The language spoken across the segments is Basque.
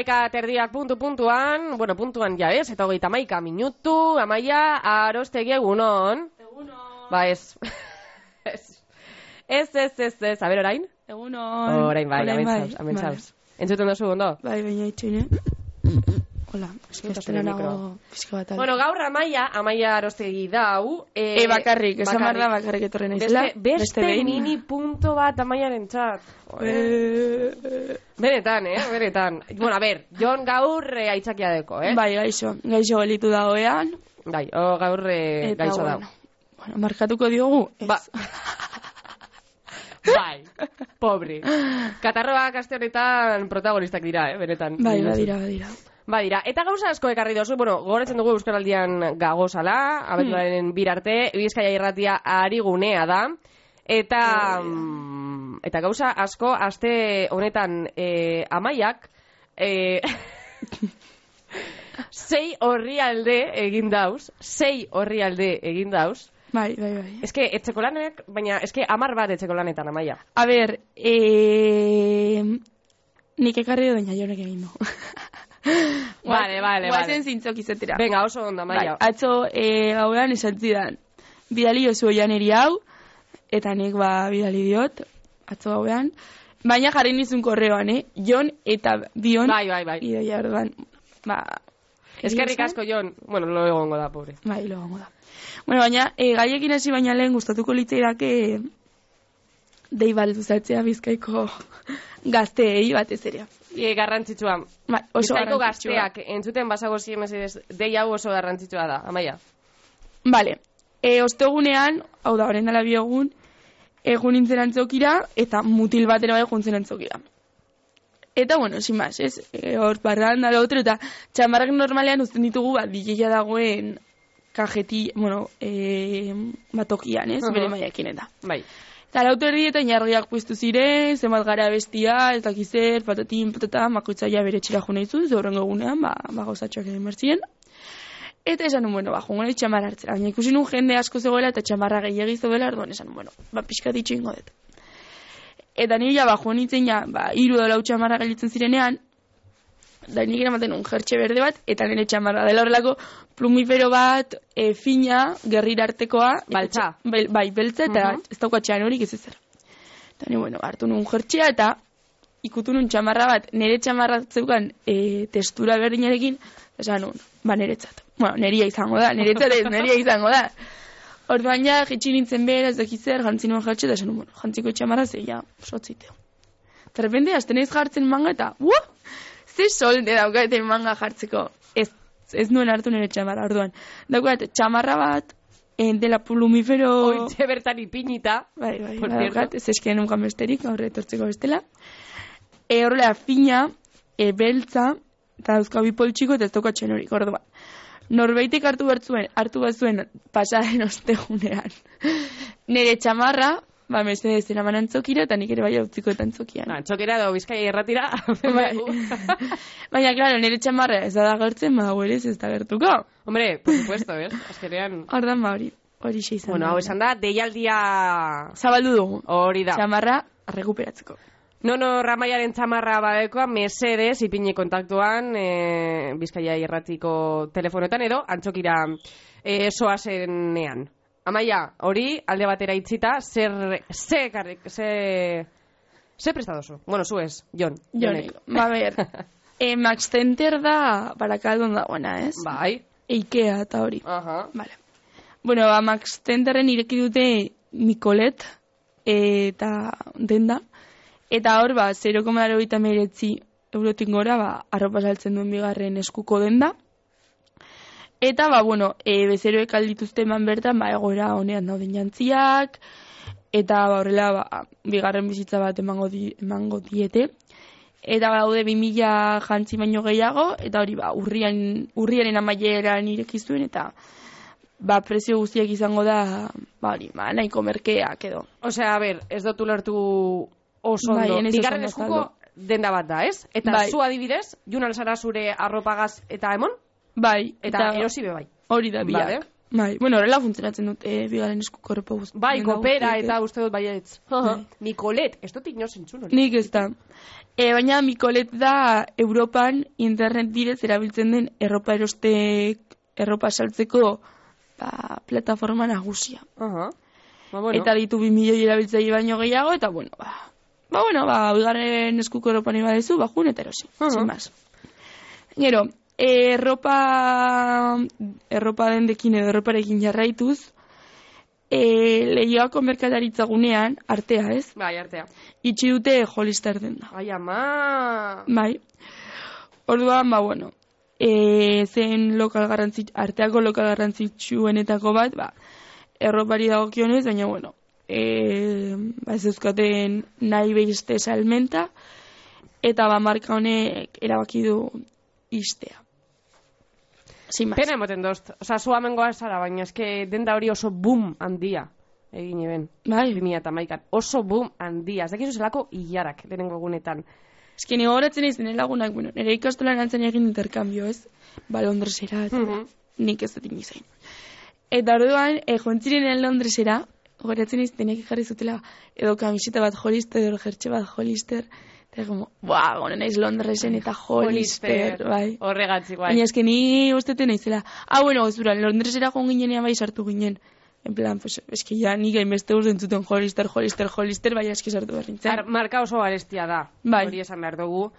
Amaika terdiak puntu puntuan, bueno, puntuan ja ez, eta hogeita amaika minutu, amaia, arostegi egunon. Egunon. Ba ez. ez. Ez, ez, ez, ez, a ber, orain? Egunon. Orain bai, Orain bai, amentzauz, vale. Entzuten dozu, ondo? Bai, baina itxoin, Hola, mikro. nago pizka bat. Bueno, gaur amaia, amaia arostegi dau. e, bakarrik, esan da bakarrik etorri naizela. Beste, beste behin. mini punto bat amaiaren txat. Eh, Benetan, eh? Benetan. Bueno, a ber, Jon gaur eh, aitzakia deko, eh? Bai, gaixo, gaixo gelitu dagoean. Bai, o, gaur eh, Eta, gaixo bueno, dau. bueno, markatuko diogu. Ez. Ba. bai, pobre. Katarroak aste honetan protagonistak dira, eh? Benetan. Bai, badira, badira. Badira, eta gauza asko ekarri dozu, bueno, gogoratzen dugu Euskaraldian gagozala, abenduaren birarte, Bizkaia irratia ari gunea da, eta, mm, eta gauza asko, aste honetan eh, amaiak, eh, sei horrialde egin dauz, sei horrialde egin dauz, Bai, bai, bai. eske etxeko lanek, baina eske amar bat etxeko lanetan amaia. A ber, eh, nik ekarri baina jonek egin du. Vale, vale, Guazen vale. zintzok izatera. Venga, oso ondo Bai, amaia. atzo e, gauean esan zidan, bidali oso janeri hau, eta nik ba bidali diot, atzo gauean, baina jarri nizun korreoan, eh? Jon eta bion, Bai, bai, bai. idoia orduan, ba... Eskerrik asko, Jon. Bueno, lo egongo da, pobre. Bai, lo gongo da. Bueno, baina, e, gaiekin hasi baina lehen gustatuko litzaidake dei balduzatzea bizkaiko gazteei batez ere. E, garrantzitsua. Bai, oso Bizkaiko gazteak entzuten basago ziemez dei hau oso garrantzitsua da, amaia. Vale, e, ostegunean, hau da, orain dela bi egun, nintzen antzokira, eta mutil batera bai juntzen antzokira. Eta, bueno, sin más, ez, e, hor barran da otro, eta txamarrak normalean uzten ditugu, bat, dileia dagoen kajeti, bueno, e, batokian, ez, Aha. bere maiakin eta. Bai. Eta lautu erdietan jarriak puztu ziren, zenbat gara bestia, ez dakiz zer, patatin, patata, makoitzaia bere txera jo nahi zuen, egunean, ba, ba gauzatxoak egin berzien. Eta esan nun, bueno, ba, jongo nahi txamarra hartzera. Baina ikusi nun jende asko zegoela eta txamarra gehiagiz zegoela, orduan esan nun, bueno, ba, pixka ditxo ingo dut. Eta nire ja, ba, jo nintzen ja, ba, iru da lau txamarra gelitzen zirenean, da nik eramaten un jertxe berde bat, eta nire txamarra dela horrelako plumifero bat, e, fina, gerrira artekoa. Baltza. Bel, bai, beltza, eta Mhm. ez daukatxean horik ez ezer. Eta ni, bueno, hartu nun jertxea, eta ikutu nun txamarra bat, nire txamarra zeukan e, testura berdinarekin, esan nun, ba, niretzat. Bueno, neria izango da, niretzat ez, neria izango da. Orduan ja, jitsi nintzen behar, ez dakit zer, jantzi nuen jertxe, eta esan nun, bueno, jantziko txamarra ze, ja, sotziteo. Eta repente, azten naiz jartzen manga, eta, uah, ze solde daukaten manga jartzeko. Ez, ez nuen hartu nire txamarra, orduan. Daukat, txamarra bat, en, dela plumifero... Oitze bertan ipinita. Bai, bai, Por cierto. daukat, ez eskean nunkan besterik, aurre etortzeko bestela. E, horrela, fina, e, beltza, eta dauzka bi poltsiko, eta ez daukatxen horik, orduan. Norbeitek hartu bertzuen, hartu bazuen pasaren ostegunean. Nire txamarra, ba, mesedez eraman antzokira, eta nik ere bai utziko eta antzokian. Na, txokera edo bizkaia erratira. Bai. Baina, klaro, nire txamarra ez da gertzen, ba, hau ere ez ez da gertuko. Hombre, por supuesto, eh? Azkenean... Ordan ba, hori, hori xe izan. Bueno, da. hau esan da, deialdia Zabaldu dugu, hori da. txamarra rekuperatzeko. Nono ramaiaren txamarra badekoa, mesedez, ipini kontaktuan, e, Bizkaia irratiko telefonetan edo, antzokira e, soazenean. Amaia, hori, alde batera itzita, zer, ze, karrik, ze, ze prestadozu? Bueno, zu ez, Jon. Jonek, ba, ber, e, Max Center da barakaldon dagoena, ez? Bai. Ikea eta hori. Aha. Vale. Bueno, ba, Max Centerren ireki dute Nicolet eta denda. Eta hor, ba, 0,89 eurotik gora, ba, arropa saltzen duen bigarren eskuko denda. Eta, ba, bueno, e, bezeroek aldituzte eman bertan, ba, egoera honean dauden jantziak, eta ba, horrela, ba, bigarren bizitza bat emango, di, emango diete. Eta daude 2000 jantzi baino gehiago, eta hori, ba, urrian, urriaren amaieran irekizuen, eta ba, prezio guztiak izango da, ba, hori, ba, nahiko merkeak edo. Osea, a ber, ez dut ulertu oso Bai, ondo. Bigarren eskuko denda bat da, ez? Eta Bai. zu adibidez, jun alzara zure arropagaz eta emon, Bai, eta, erosi be bai. hori da biak. Vale. Bai, bueno, horrela funtzionatzen dut, e, bigaren Europa guzti. Bai, kopera eta eh. uste dut baietz. Bai. Nikolet, ez dut inoz entzun hori. Nik ez da. E, baina Mikolet da Europan internet bidez erabiltzen den erropa erostek, erropa saltzeko ba, plataforma nagusia. Aha. Ba, bueno. Eta ditu bi milioi erabiltzaile baino gehiago, eta bueno, ba, ba bueno, ba, bigarren eskuko Europan ibadezu, ba, jun eta erosi, Aha. sin más. Gero, eh, erropa, erropa dendekin edo erroparekin jarraituz, e, lehioako merkataritza gunean, artea ez, Bai, artea. itxi dute Hollister denda. Ai, ama. Bai. Orduan, ba, bueno, e, zen lokal garrantzit, arteako lokal garrantzitsuenetako bat, ba, erropari dagokionez, baina, bueno, e, ba, ez euskaten nahi behizte salmenta, eta ba, marka honek erabaki du istea. Pena emoten dozt. Osa, zu amengoa zara, baina eske denda hori oso boom handia. Egin eben. Bai, 2008an. Oso boom handia. Ez dakizu zelako hilarak lehenengo egunetan. eski ni gogoratzen izan nire lagunak, bueno, nire ikastolan antzen egin interkambio, ez? Ba, Londresera, eta Mhm. nik ez dut inoizain. Eta orduan, e, jontziren Londresera, gogoratzen izan denek jarri zutela, edo kamiseta bat Hollister, edo jertxe bat Hollister, eta como, buah, gono naiz Londresen eta Hollister, bai. Horregatzik, bai. Baina eske ni ustete naizela. Ah, bueno, gozura, Londresera joan ginenean bai sartu ginen. En plan, pues, eske ja nik hainbeste urte entzuten Hollister, Hollister, Hollister, baina eske sartu behar nintzen. Ar, marka oso garestia da. Bai. Hori esan behar dugu.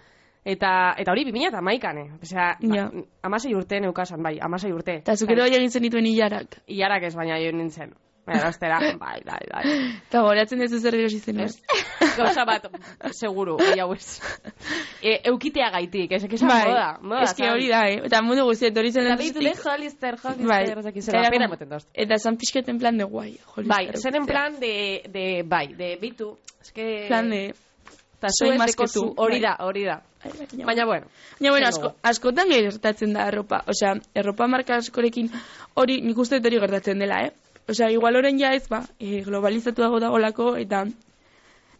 Eta, eta hori 2008an, eh? Osea, Ja. amasei urte neukasan, bai, amasei urte. Eta zukero bai egin zen dituen hilarak. Iarak ez baina joan nintzen. Baina, ostera, bai, bai, bai. Eta goratzen dezu zer erosi zen, ez? Gauza bat, seguru, gehiago ez. E, eukitea gaitik, ez esan Bai, moda. moda eske hori da, eh? Eta mundu guztiet hori zen Eta Londresetik. behitu de Hollister, Hollister, Bai. ez dakit Eta zer, era pena como- emoten dozt. Eta zan pixket en plan de guai. Hollister Bai, zen en plan de, de bai, de bitu, eske... Plan de... Ta soy zu ez más deko que tú, zu, hori bai. da, hori da. Ai, baina- bueno. Baina, bueno, asko, askotan gertatzen da erropa. Osea, erropa marka askorekin hori nik uste dut hori gertatzen dela, eh? Osea, igual orain ja ez, ba, e, globalizatu dago dagolako, eta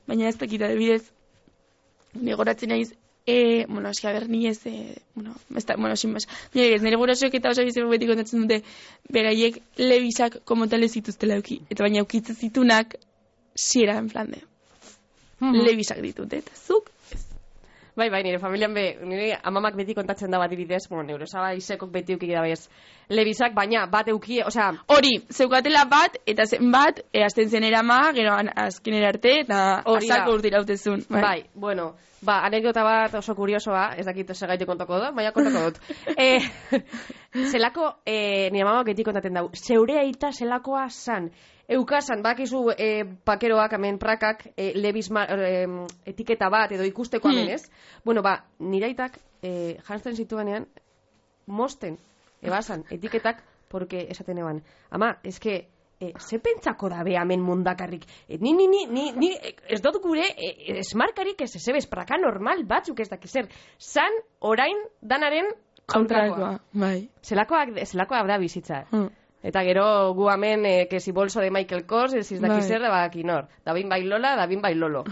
baina ez dakit adibidez, negoratzen naiz, e, bueno, eski, a ber, ni ez, e, bueno, ez da, bueno, sin nire ez, nire gurasoek eta osa biziko beti kontatzen dute, beraiek lebisak komotale zituztela euki, eta baina eukitzen zitunak, siera, en plan de, Mhm. lebisak ditut, eta zuk, Bai, bai, nire familian be, nire amamak beti kontatzen da bat ibidez, bueno, neurosaba isekok beti eukik da bez, lebizak, baina bat eukie, osea, Hori, zeukatela bat, eta zen bat, e, azten zen erama, gero azkenera arte, eta Hori da. azalko urtira utezun. bai. bueno, ba, anekdota bat oso kuriosoa, ez dakit segaitik kontako dut, baina kontako dut. e, zelako, e, nire amamak beti kontaten dau, zeure aita zelakoa san, eukasan, bakizu e, pakeroak, hemen prakak, e, lebiz e, etiketa bat, edo ikusteko Hmm. hemen, ez? Bueno, ba, nire aitak, e, jantzen zituenean, mosten, ebasan, etiketak, porque esaten eban, ama, eske, e, ze pentsako da be hemen mundakarrik? E, ni, ni, ni, ni, ni, ez dut gure, e, esmarkarik ez ezebez, praka normal batzuk ez dakiz zer, san orain danaren kontrakoa. kontrakoa, bai. Zelakoak, zelakoa da bizitza. Hmm. Eta gero gu hemen, e, que si bolso de Michael Kors, ez dakiz Bai. zer, da badaki nor. Da bin bai Lola, da bin bai Lolo.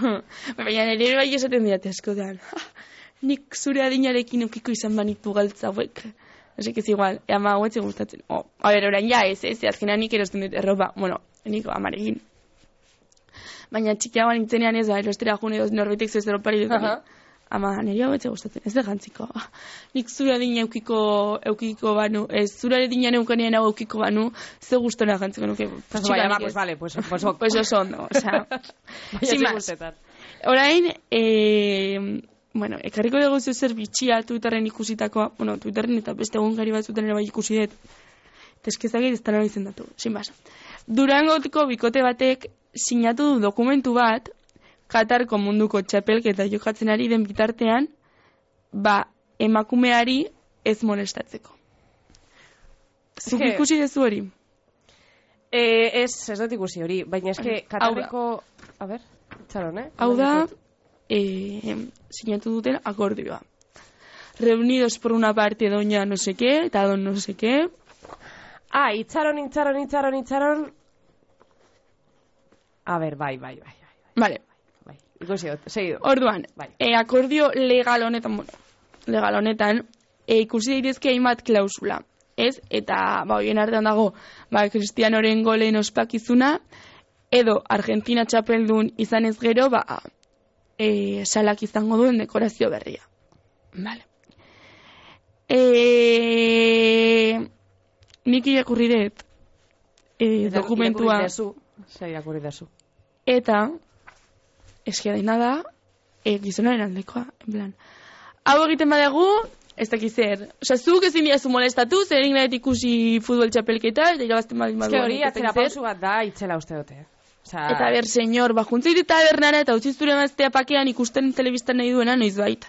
Baina nire bai esaten diate askotan. Nik zure adinarekin ukiko izan banitu galtza hauek. Así que es igual, e ama hauetzen gustatzen. Oh, a ver, orain ja ez, ez, azkenan nik erosten dut erropa. Bueno, nik amarekin. Baina txikiagoan nintzenean ez da, erostera june edo norbetek zez erropari dut. Ama, nire hau gustatzen, ez da jantziko. Nik zure adina eukiko, eukiko banu, ez, zure adina neukanean hau eukiko banu, ze gustona jantziko nuke. Pues vaya, ez. pues vale, pues, pues, ok. Pues oso ondo, osea. Sin más. Orain, e, bueno, ekarriko dugu zer bitxia Twitterren ikusitakoa, bueno, Twitterren eta beste egunkari batzutan ere bai ikusi dut, eta eskizagit ez izendatu, sin bas. Durangotiko bikote batek sinatu du dokumentu bat, Katarko munduko txapelketa jokatzen ari den bitartean, ba, emakumeari ez molestatzeko. Zuk ikusi dezu hori? Eh, ez, ez dut ikusi hori, baina eske. Katarreko... A ber, txaron, eh? Hau da, eh, sinatu duten akordioa. Reunidos por una parte doña no sé qué, eta don no sé qué. Ah, itxaron, itxaron, itxaron, itxaron... A ber, bai, bai, bai, bai, Vale, Ikusi dut, segido. orduan, Bai. eh, akordio legal honetan, bueno, legal honetan, eh, ikusi daitezke hainbat klausula. ez? Eta, ba, hoien artean dago, ba, Cristianoren golen ospakizuna, edo Argentina txapeldun izan ez gero, ba, e, salak izango duen dekorazio berria. Vale. E, nik irakurri dut e, dokumentua irakurri eta eskia dena da e, gizonaren aldekoa, en plan. Hau egiten badagu, ez dakiz zer. Osa, zuk ezin diazu molestatu, zer egin nahet ikusi futbol txapelketa, eta irabazten baldin Ez badu. hori ez dakit atzera zer. pausu bat da, itzela uste dute. Osa, Eta ber, senyor, ba, juntzeit tabernara eta utzi zure maztea pakean ikusten telebistan nahi duena noiz baita.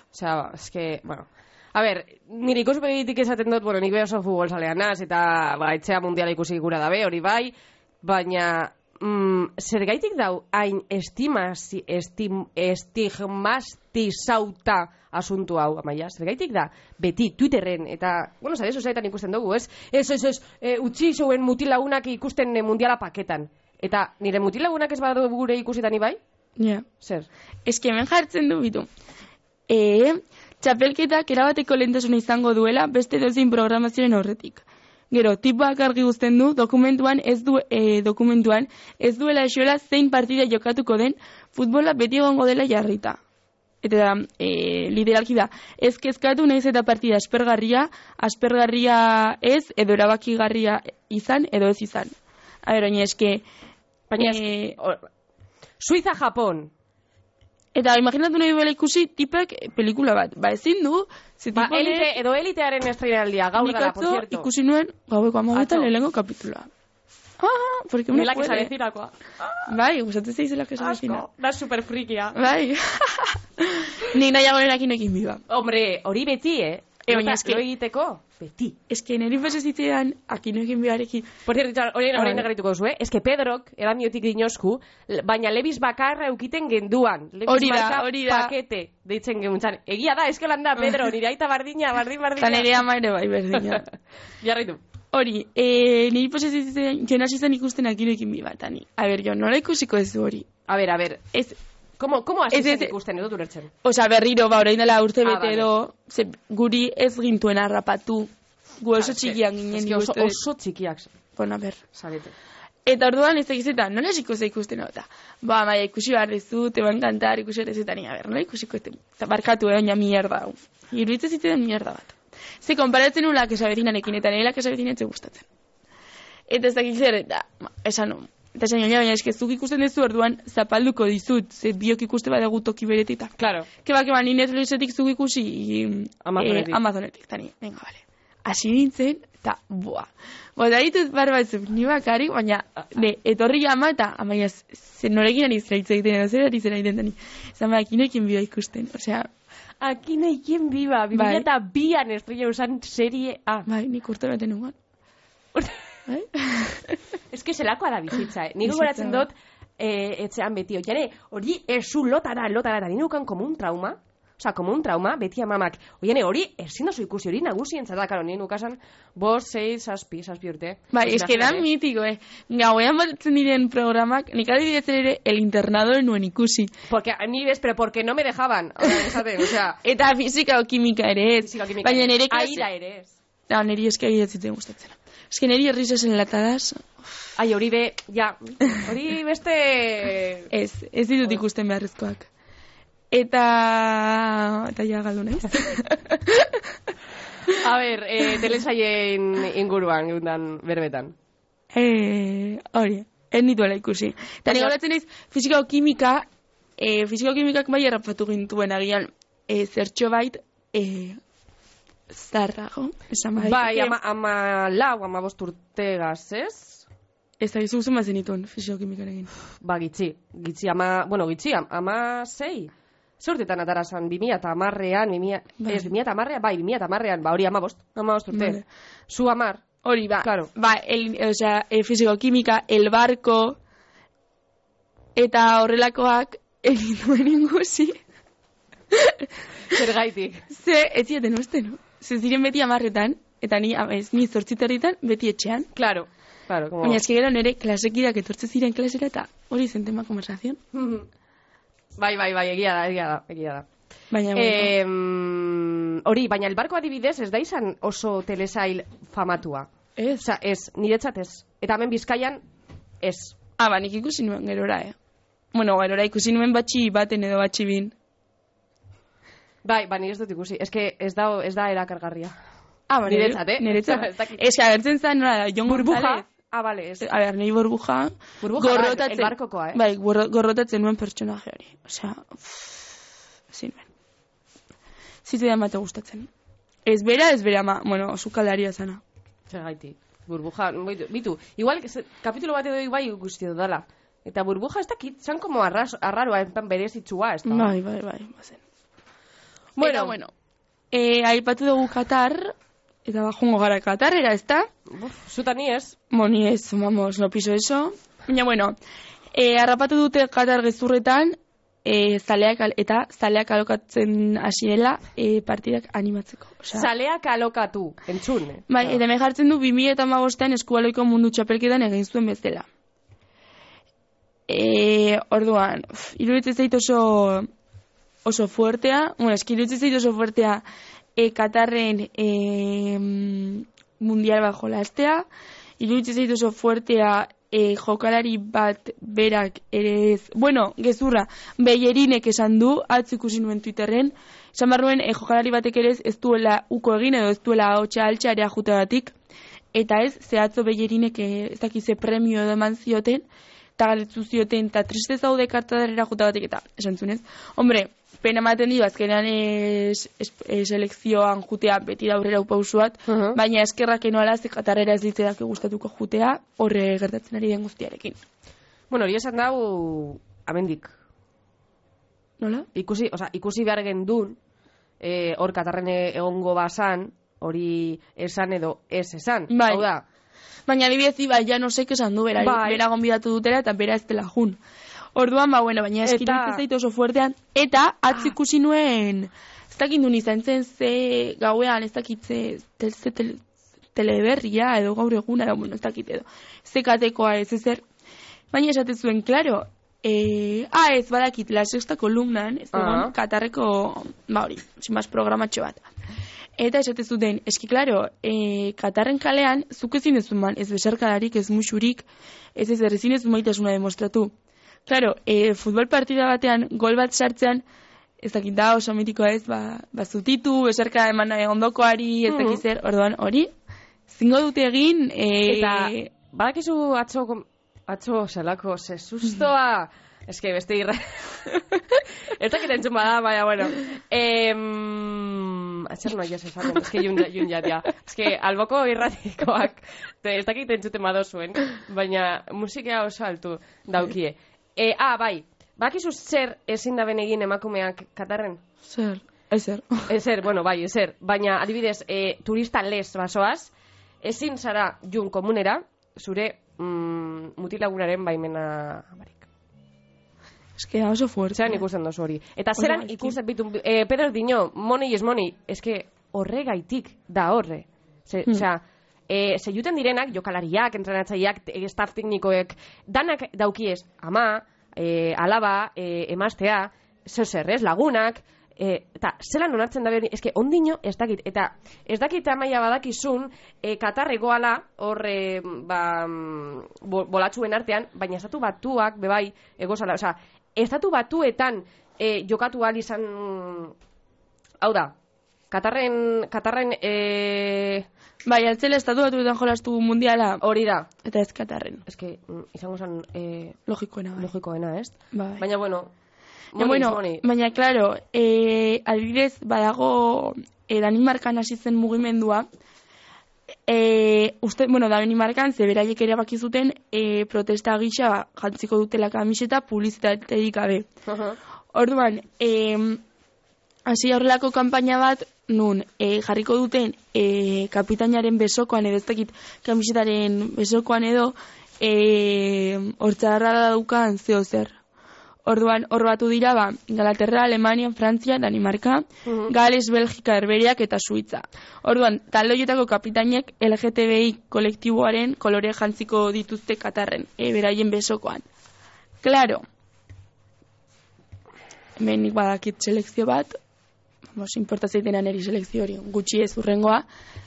Es que, bueno. A ber, nire ikuspegitik esaten dut, bueno, nik beha oso futbol salean naz, eta ba, etxea mundiala ikusi gura dabe, hori bai, baina mm, zergaitik dau hain estimasi, estim, estigmastizauta asuntu hau, amaia, zergaitik da, beti Twitterren, eta, bueno, zare sozaetan ikusten dugu, ez? Ez, ez, ez, e, utzi zeuen mutilagunak ikusten e, mundiala paketan. Eta nire mutilagunak ez badu gure ikusitan ibai? Ja. Zer? Eski hemen jartzen du bitu. E, txapelketak erabateko lentasuna izango duela beste dozein programazioen horretik. Gero, tipoak argi guzten du, dokumentuan ez du, e, dokumentuan ez duela esuela zein partida jokatuko den futbola beti egongo dela jarrita. Eta e, lideralki da, ez kezkatu nahiz eta partida aspergarria, aspergarria ez, edo erabakigarria izan, edo ez izan. A ber, oina eske... Baina, eh, o- Suiza, Japon, Eta imaginatu nahi duela ikusi tipek pelikula bat. Ba ezin du, ze Ba, tipo elite, edo elitearen estrenaldia, gaur dara, por cierto. ikusi nuen gaueko amagoetan lehenengo kapitula. Ah, porque uno puede. sabe Bai, gustatzen zaizela que sabe Da super frikia. Bai. Ni nahiago nenakin ekin biba. Hombre, hori beti, eh? E, baina eske- lo egiteko, beti. Ez que niri pasa zitzaidan, akin ekin bibarekin. Por cierto, hori Ah, hori bai. negarituko duzu, eh? Ez que Pedrok, edan diotik dinosku, baina lebiz bakarra eukiten genduan. Lebiz Hori da, marka hori da. pakete, deitzen gemuntzan. Egia da, eskelan da, Pedro, nire aita bardina, bardin, bardina. Nire ama ere bai berdina. Jarraitu. Hori, e, niri pasa zitzaidan, jon hasi zen ikusten akin ekin biba, tani. A ber, jo, nola ikusiko ez du hori? A ver, a ver, Ez, ¿cómo, cómo hasi Ez, ez, zen ikusten edo durertzen? Osa, berriro, ba, orain dela urte Ah, bete vale. edo, ze, guri ez gintuen harrapatu. Gu oso Ah, txikian ginen, nik oso, oso txikiak Bueno, a ber. zarete. Eta orduan ez egizeta, nola esiko ze ikusten hau, eta, ba, maia, ikusi behar dezu, te va a encantar, ikusi behar dezu, eta ni, a ber, nola ikusiko ez eta barkatu, eh, oina mierda, hau. Iruditzen zitzen mierda bat. Ze, konparatzen nula kesabetinanekin, eta nire kesabetinan ze gustatzen. Eta ez dakik zer, eta, ma, esan nu, eta esan baina, baina, eske zuk ikusten dezu orduan zapalduko dizut, ze biok ikuste badegu toki beretita. Claro. Que ba, que ba, ni Netflixetik zuk ikusi Amazonetik. Eh, Amazonetik, tani, venga, vale. Asi nintzen, eta, boa. Bota ditut bar batzuk, ni bakarrik, baina, ne, etorri ama eta, amaia, ze norekin ari zera hitz egiten, zer ari zera egiten, tani. Zama, ekinekin bioa ikusten, osea, nahi biba, Bai. 2002an estrella usan serie A. bai, nik urte baten nuen. Bai? Ez que zelakoa da bizitza, eh? Nik goratzen dut, eh, etxean beti, oiare, hori esu lotara, lotara, eta ninukan como un trauma, Osa, como un trauma, beti amamak, oiane, hori, ezin oso ikusi, hori nagusien zara, karo, nien ukasan, bos, sei, saspi, saspi urte. Bai, Pues eske da mitiko, eh. Gauean batzen diren programak, nik adibidetzen ere, el internado nuen ikusi. Porque, ni ves, pero porque no me dejaban, ahora, esate, o sea, Eta fisika o kimika ere ez. Baina nire klase... aira ere ez. Da, niri eske agiatzen gustatzen. Eske niri errizos enlatadas, Ai, hori be, ja, hori beste... ez, ez ditut ikusten beharrezkoak. Eta... Eta ja galdu naiz. A ber, eh, telesaien inguruan, gundan, berbetan. eh, hori, ez nituela ikusi. Eta nire Baina- golatzen naiz, fisika o kimika, eh, fisika o kimikak bai errapatu gintuen agian, eh, zertxo bait, eh, zarrago, esan bai. Bai, ama, ama lau, ama bost urte gazez, Ez da gizu zen bazen dituen fisika o kimikarekin. ba, gitzi, gitzi, ama, bueno, gitzi, am- ama sei. Ze urtetan atara zan, 2000 eta amarrean, 2000, Bai. ez, 2000 eta amarrean, bai, 2000 eta amarrean, ba, hori ama bost, ama bost urte. Vale. Zu amar, Hori, ba, Claro. ba el, o sea, e, fisiko-kimika, el barko, eta horrelakoak egin duen ingusi. zer gaitik. Ze, ez zieten uste, no? Ze ziren beti amarretan, eta ni, ez, ni zortziterritan, beti etxean. Claro, claro, como... Baina eski gero nire klasekidak etortze ziren klasera, eta hori zen tema konversazion. bai, bai, bai, egia da, egia da, egia da. Baina, Eh, hori, baina el barko adibidez ez da izan oso telesail famatua. Ez. Osa, ez, niretzat ez. Eta hemen bizkaian, ez. Ah, ba, nik ikusi nuen gerora, eh. Bueno, gerora ikusi nuen batxi baten edo batxi bin. Bai, ba, nire ez dut ikusi. Ez que ez da, ez da erakargarria. Ah, ba, Niretzat, eh? Niretzat. Ez que agertzen zen, nola, Jon Burbuja. Ah, bale, ez. A ber, nahi burbuja. Burbuja, bai, el barkokoa, eh? Bai, gorro- gorrotatzen nuen pertsonaje hori. Osea, ezin nuen. Zitzaidan bate gustatzen. Ez bera, ez bera, ma, bueno, sukaldaria zana. Zer gaiti. Burbuja, bitu, bitu. Igual, kapitulo bat edo bai ikusti dudala. Eta burbuja ez dakit, zan como arras, arraroa, en plan berezitsua, ez da? Bai, bai, bai, bazen. Bueno. Eta, bueno. E, aipatu dugu Katar, eta bajungo gara Katarrera, ez da? Uf, zuta ni ez. Moni ez, vamos, no piso eso. Baina, bueno, e, harrapatu dute Katar gezurretan, e, zaleak, al- eta zaleak alokatzen hasiela e, partidak animatzeko. Osea, Zaleak alokatu, entzun. eh? bai, eta hemen jartzen du 2008an eskualoiko mundu txapelketan egin zuen bezala. E, orduan, iruditzen zait oso oso fuertea, bueno, eski iruditzen zait oso fuertea e, Katarren e, mundial bat jolastea, iruditzen zait oso fuertea e, jokalari bat berak ere ez, bueno, gezurra, beherinek esan du, atzu ikusi nuen Twitterren, esan behar nuen, e, jokalari batek ere ez, ez duela uko egin edo ez duela hotxa altxa ere jutegatik, eta ez, zehatzo beherinek e, ez dakize premio edo eman zioten, eta galetu zioten, eta triste zaude kartadarera jutegatik, eta esan zunez, hombre, pena ematen dio, azkenean es, es, es, selekzioan jutea beti da aurrera upausuat, Mhm. baina eskerrak enoala ze katarrera ez ditzerak gustatuko jutea, horre gertatzen ari den guztiarekin. Bueno, hori esan dau, amendik. Nola? Ikusi, oza, ikusi behar gendun, eh, hor katarren egongo basan, hori esan edo ez esan. Bai. Hau da, Baina adibidez iba, ja no esan du, bera, Bai. bera gonbidatu dutela eta bera ez dela jun. Orduan, ba, bueno, baina eskiru Eta- zait oso fuertean, eta atz ikusi nuen, ez dakit nun izan zen ze gauean, ez dakit ze, tel, ze tel, teleberria edo gaur eguna, edo, bueno, ez dakit edo, ze katekoa ez ezer, baina esaten zuen, klaro, eh, ah, ez badakit, la sexta kolumnan, ez egon, Ah. Katarreko, ba hori, sin más programatxo bat. Eta esate zuten, eski klaro, e, Katarren kalean, zuk ezin ez man, ez besarkadarik, ez musurik, ez ez errezin ez maitasuna demostratu. Klaro, e, futbol partida batean, gol bat sartzean, ez dakit da oso mitikoa ez, ba, ba zutitu, besarka eman nahi ondokoari, ez dakit Mhm. zer, orduan, hori, zingo dute egin, e, Eta, badakizu atzo, atzo zelako, ze sustoa, eske beste irra... Ez dakit entzun bada, baina, bueno. Em... Zer noia ez esaten, eske jun, jun jatia. Eske alboko irratikoak, ez dakit entzuten badozuen, baina musika oso altu daukie. E, ah, bai, badakizu zer ezin da egin emakumeak Katarren? zer, ezer. Ezer, bueno, bai, ezer. Baina, adibidez, e, turista les basoaz, ezin zara jun komunera, zure mm, mutilagunaren baimena barik. Eske oso fuerte. Zeran ikusten dozu hori. Eta Oso zeran gaizki. ikusten bitu, e, Pedro Dino, money is money, eske horregaitik da horre. Ze, Hmm. Osea, e, ze juten direnak, jokalariak, entrenatzaileak, te- staff teknikoek, danak daukiez, ama, e, alaba, e, emaztea, zeu zer, ez, lagunak, e, eta zelan onartzen da behar, eske ondino ez dakit, eta ez dakit amaia badakizun, e, katarregoala, hor, e, ba, bo, bolatxuen artean, baina estatu batuak, bebai, egozala, osea, estatu batuetan e, jokatu ahal izan, hau da, Katarren, Katarren, e, Bai, altzela estatu batuetan jolastu mundiala, hori da, eta ez Katarren. eske, mm, izango zen e, Logikoena, bai. logikoena, ez? Bai. Baina, bueno, Ja, money bueno, is money. baina, claro, e, adibidez, badago e, Danimarkan hasi zen mugimendua, e, uste, bueno, Danimarkan, ze beraiek ere baki zuten, e, protesta gisa jantziko dutela kamiseta publizitaterik gabe. Aha. Orduan, e, hasi horrelako kanpaina bat, nun, e, jarriko duten e, kapitainaren besokoan edo ez dakit kamisetaren besokoan edo, e, hortzarra daukan zeo zer. Orduan, hor batu dira, ba, Ingalaterra, Alemania, Frantzia, Danimarka, Mhm. Gales, Belgika, Herberiak eta Suitza. Orduan, talde horietako kapitainek LGTBI kolektiboaren kolore jantziko dituzte Katarren, e, beraien besokoan. Claro, hemen nik badakit selekzio bat, vamos, importa zeitena neri selekzio hori, gutxi ez urrengoa,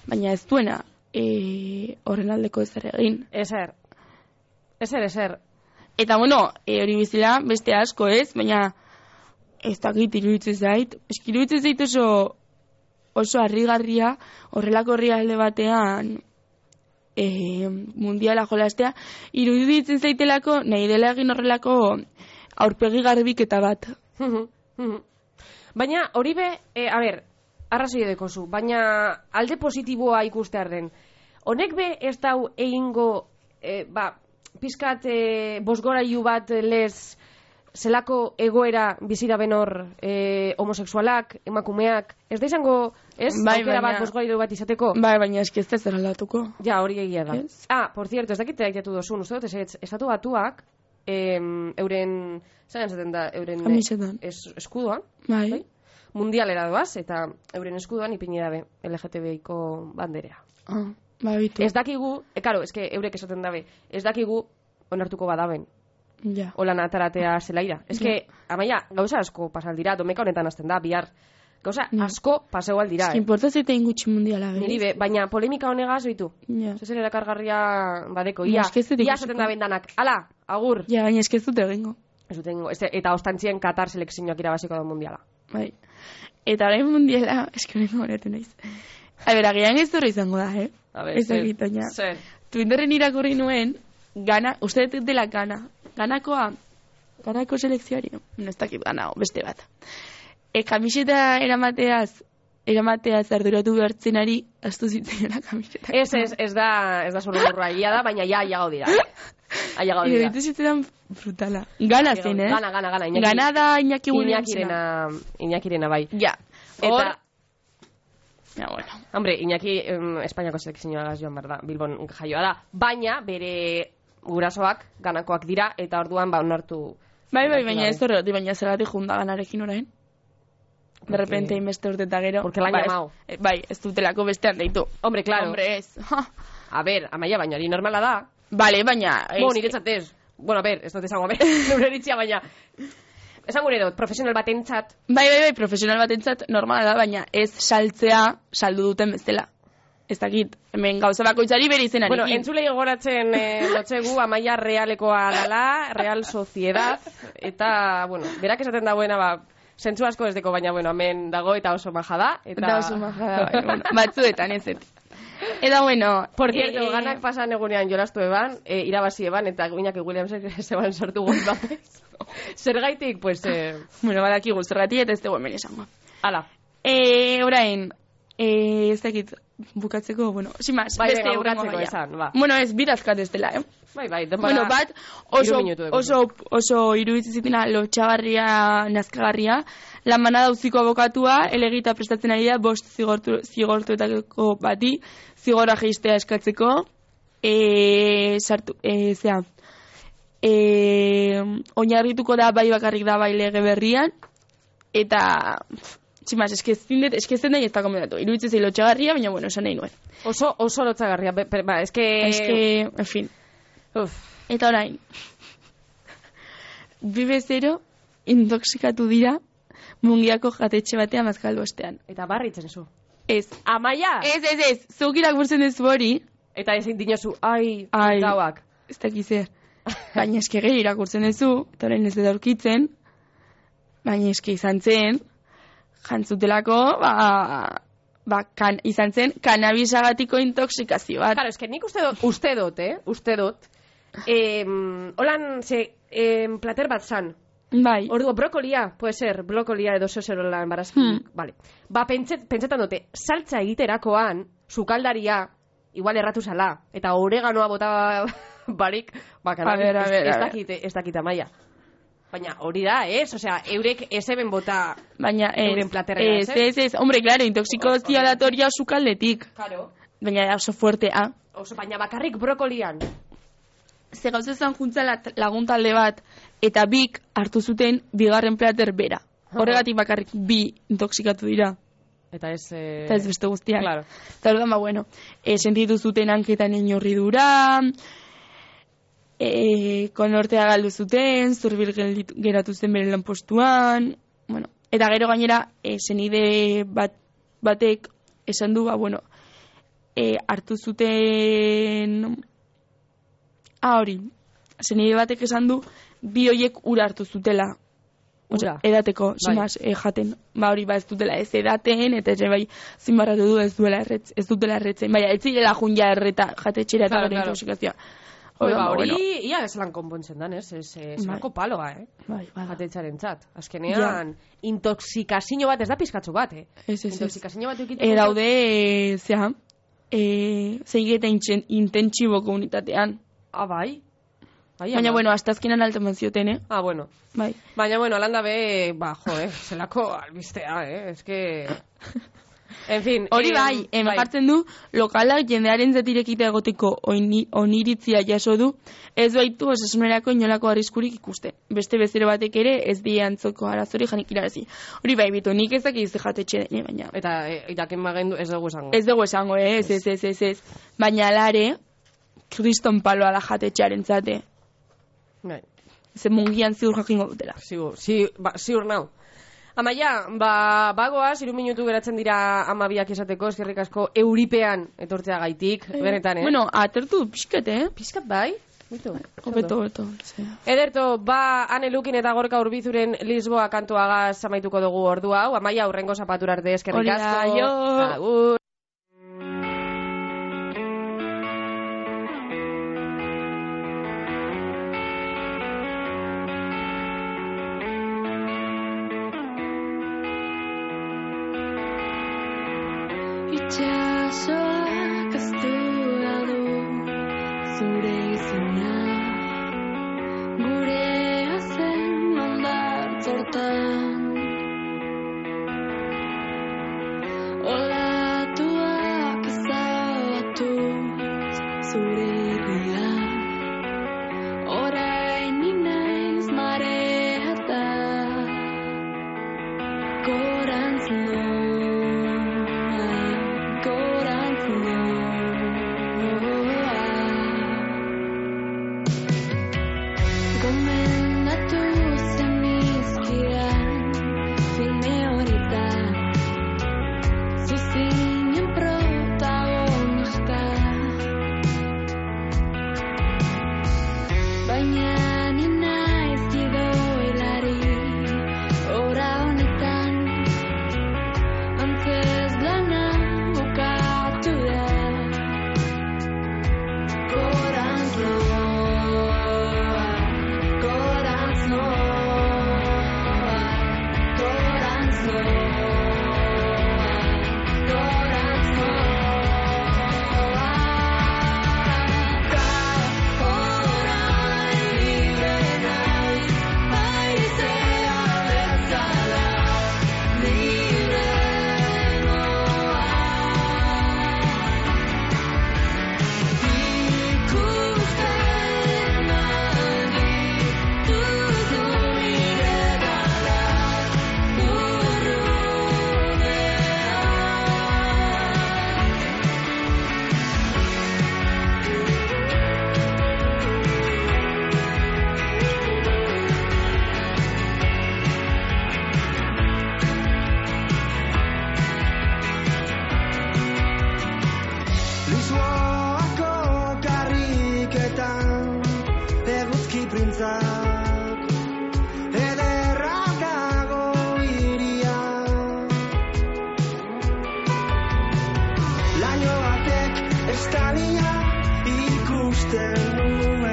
baina ez duena e, horren aldeko ez ere egin. Ezer. Ezer, ezer. Eta bueno, e, hori bizila, beste asko ez, baina ez dakit iruditzen zait. Eski iruditzen zait oso, oso harrigarria horrelako herrialde batean e, mundiala jolastea. Iruditzen zaitelako, nahi dela egin horrelako aurpegi garbiketa bat. Baina hori be, e, a ber, arrazoi edekozu, baina alde positiboa ikustearen. Honek be ez dau egingo, e, ba, pizkat e, bosgorailu bat lez zelako egoera bizira benor e, homosexualak, emakumeak, ez da izango, ez? Bai, Aukera baina- bat bosgorailu bat izateko? Bai, baina eski ez da zer aldatuko. Ja, hori egia da. Ez? Ah, por cierto, ez dakit aitatu dozun, uste dut, ez, estatu batuak, em, euren, zain zaten da, euren eh, Kamisetan. es, eskudoan, Bai. Bai. mundialera doaz, eta euren eskudoan ipini dabe LGTBiko banderea. Ah, ba, bitu. Ez dakigu, e, karo, eske eurek esaten dabe, ez dakigu onartuko badaben, Ja. holan ataratea zelaira. Ez que, amaia, gauza asko pasal dira, domeka honetan azten da, bihar. Gauza Ja. asko paseu aldira, Eski eh? importa zeitein gutxi mundiala, berez. Niri be, baina polemika honegaz bitu. Ja. Zezer erakargarria badeko, Ja, ia, ez ia esaten da bendanak. Ala, agur. Ja, baina ez dute egingo. Ez dut egingo. Ez, eta ostantzien Katar selekzioak irabaziko da mundiala. Bai. Eta orain mundiala, eski hori horretu naiz. A ber, agian ez dure izango da, eh? A ber, Ez dakit, baina. Zer. Twitterren irakurri nuen, gana, uste dela gana. Ganakoa, ganako selekzioari. No, ez dakit gana, beste bat. E, kamiseta eramateaz, eramateaz arduratu behartzenari, astu zitzaiola kamiseta. Ez, ez, ez da, ez da solo burra ia da, baina ja, ia gaudira. Aia gaudira. Iruditu zitzaidan brutala. Gana zen, eh? Gana, gana, gana. Iñaki, Gana da Iñaki Williamsena. Iñakirena, Iñakirena bai. Ja. Eta, Hor, ja, bueno. hombre, Iñaki em, Espainiako selekzioa joan behar da, Bilbon jaioa da. Baina, bere gurasoak, ganakoak dira, eta orduan ba onartu. Bai, bai, baina ez horregatik, baina zergatik junda ganarekin orain. De repente, inbeste urte eta gero. Porque la Ba, ez- eh, Bai, ez dutelako bestean deitu. Hombre, claro. Hombre, ez. A ber, amaia, baina hori normala da. Vale, baina... Bo, ez- niretzat ez. Bueno, a ber, ez dut esango, a ber, neure iritzia, baina... Esan gure dut, profesional batentzat, Bai, bai, bai, profesional batentzat normala da, baina ez saltzea saldu duten bezala. Ez dakit, hemen gauza bakoitzari bere izenarekin. Bueno, entzulei gogoratzen eh, lotzegu amaia realekoa dala, real sociedad, eta, bueno, berak esaten dagoena, ba, zentzu asko ez deko, baina, bueno, hemen dago eta oso maja da. Eta... Da oso maja da, bai, bueno, batzuetan ez ez. Eta bueno... Por cierto, eh, ganak pasan egunean jolastu eban, e, irabazi eban, eta Iñaki Williamsek zeban sortu gol batez. Zergaitik, pues, eh, Bueno, badakigu zergatik eta ez dugu hemen esango. ala. E, orain, e, ez dakit bukatzeko, bueno, sin más, Bai, beste bukatzeko gaia. esan, ba. Bueno, ez birazkat ez dela, eh? Bai, bai, denbora... Bueno, bat oso, oso, oso iruditzen lotxagarria, nazkagarria, lan manada uziko abokatua, elegita prestatzen ari da, bost zigortu, zigortuetako bati, zigorra geistea eskatzeko, e, sartu, e, zea, e, oinarrituko da bai bakarrik da bai lege berrian, eta, pff, tximaz, eskezten dut, eskezten da ez da komendatu. Iruditzen zei lotxagarria, baina bueno, esan nahi nuen. Oso, oso be- ba, eske... Es que, en fin. Uf, Eta orain, bi bezero intoxikatu dira mungiako jatetxe batean mazkaldu ostean. eta barritzen zu. Ez. Amaia! Ez, ez, ez, zuk irakurtzen duzu hori, Eta ezin dinozu, ai, Ai. gauak. ez dakiz zer. Baina eske gehi irakurtzen duzu, eta orain ez dut aurkitzen, baina eske izan zen, jantzutelako, ba, ba kan, izan zen, kanabisagatiko intoxikazio bat. Claro, eske nik uste dut, uste dut, eh? Uste dut. Em, holan, ze, em, plater bat zan. Bai, Ordu, brokolia, puede ser, brokolia edo zeozerola embarazki. Hmm. Vale. Ba, pentset, pentsetan dute, saltza egiterakoan, sukaldaria, igual erratu zala, eta oreganoa bota barik, ba, A a ez, ez a ber. dakit, ez dakit amaia. Baina hori da, ez? Osea, eurek ez eben bota... baina ez, euren platerrera, ez, ez, ez, hombre, claro, intoxikazio datoria sukaldetik. Claro. Baina da oso fuertea. Oso, baina bakarrik brokolian. Ze gauza ezan juntzala lagun talde bat, eta bik hartu zuten bigarren plater bera. Horregatik bakarrik bi intoxikatu dira, Eta ez... Eh... eta ez beste guztiak. Claro. Eta orduan, ba, bueno, e, sentitu zuten hanketan inorridura, e, konortea galdu zuten, zurbil geratu zen bere lanpostuan, bueno, Eta gero gainera, e, zenide bat, batek esan du, ba, bueno, e, hartu zuten... Ah, hori, zenide batek esan du, bi hoiek ura hartu zutela. Osea, Ura. edateko, Bai. simaz, e, jaten. Ba, hori, ba, ez dutela ez edaten, eta ere bai, zinbarratu du ez duela erretz, ez dutela erretzen. Baina, ez zirela junja erreta, jatetxera eta Claro, gero claro. Hori, Orduan, ba, hori, bueno, ia ez lan konpontzen dan, ez? Ez, ez Bai. paloa, eh? bai, bai, Jatetzaren txat. Azkenean, intoxikazio bat, ez da pizkatzu bat, eh? Ez, ez. Intoxikazio bat eukiteko. E, daude, e, zea, e, zeigeta intentsibo komunitatean. Ah, bai? Bai, Baina, bueno, hasta azkenan alta zioten, eh? Ah, bueno. Bai. Baina, bueno, alanda be, ba, jo, eh? Zelako albistea, eh? Ez que... En fin. Hori em, bai, hemen jartzen du, lokalak jendearen zatirekita egoteko oini, oniritzia jaso du, ez baitu osasunerako inolako arriskurik ikuste. Beste bezero batek ere ez die antzoko arazori janik irarazi. Hori bai, bitu, nik ezak izte jatetxe den, baina. Eta, e, jakin bagendu ez dugu esango. Ez dugu esango, eh? ez, ez, ez, ez, ez. Baina alare, kriston paloa da jatetxearen zate. Bai, Ze mungian ziur jakingo dutela. ziur, zi, ba, ziur nau. Amaia, ba, bagoaz, iru minutu geratzen dira amabiak esateko, eskerrik asko euripean etortzea gaitik, benetan, eh? Bueno, atertu pixkat, eh? Pizkat bai? Bitu. Hobeto. ze. Ederto, ba, ane lukin eta gorka urbizuren Lisboa kantuagaz amaituko dugu ordu hau. Amaia, urrengo zapatura arte eskerrik asko. jo. Agur.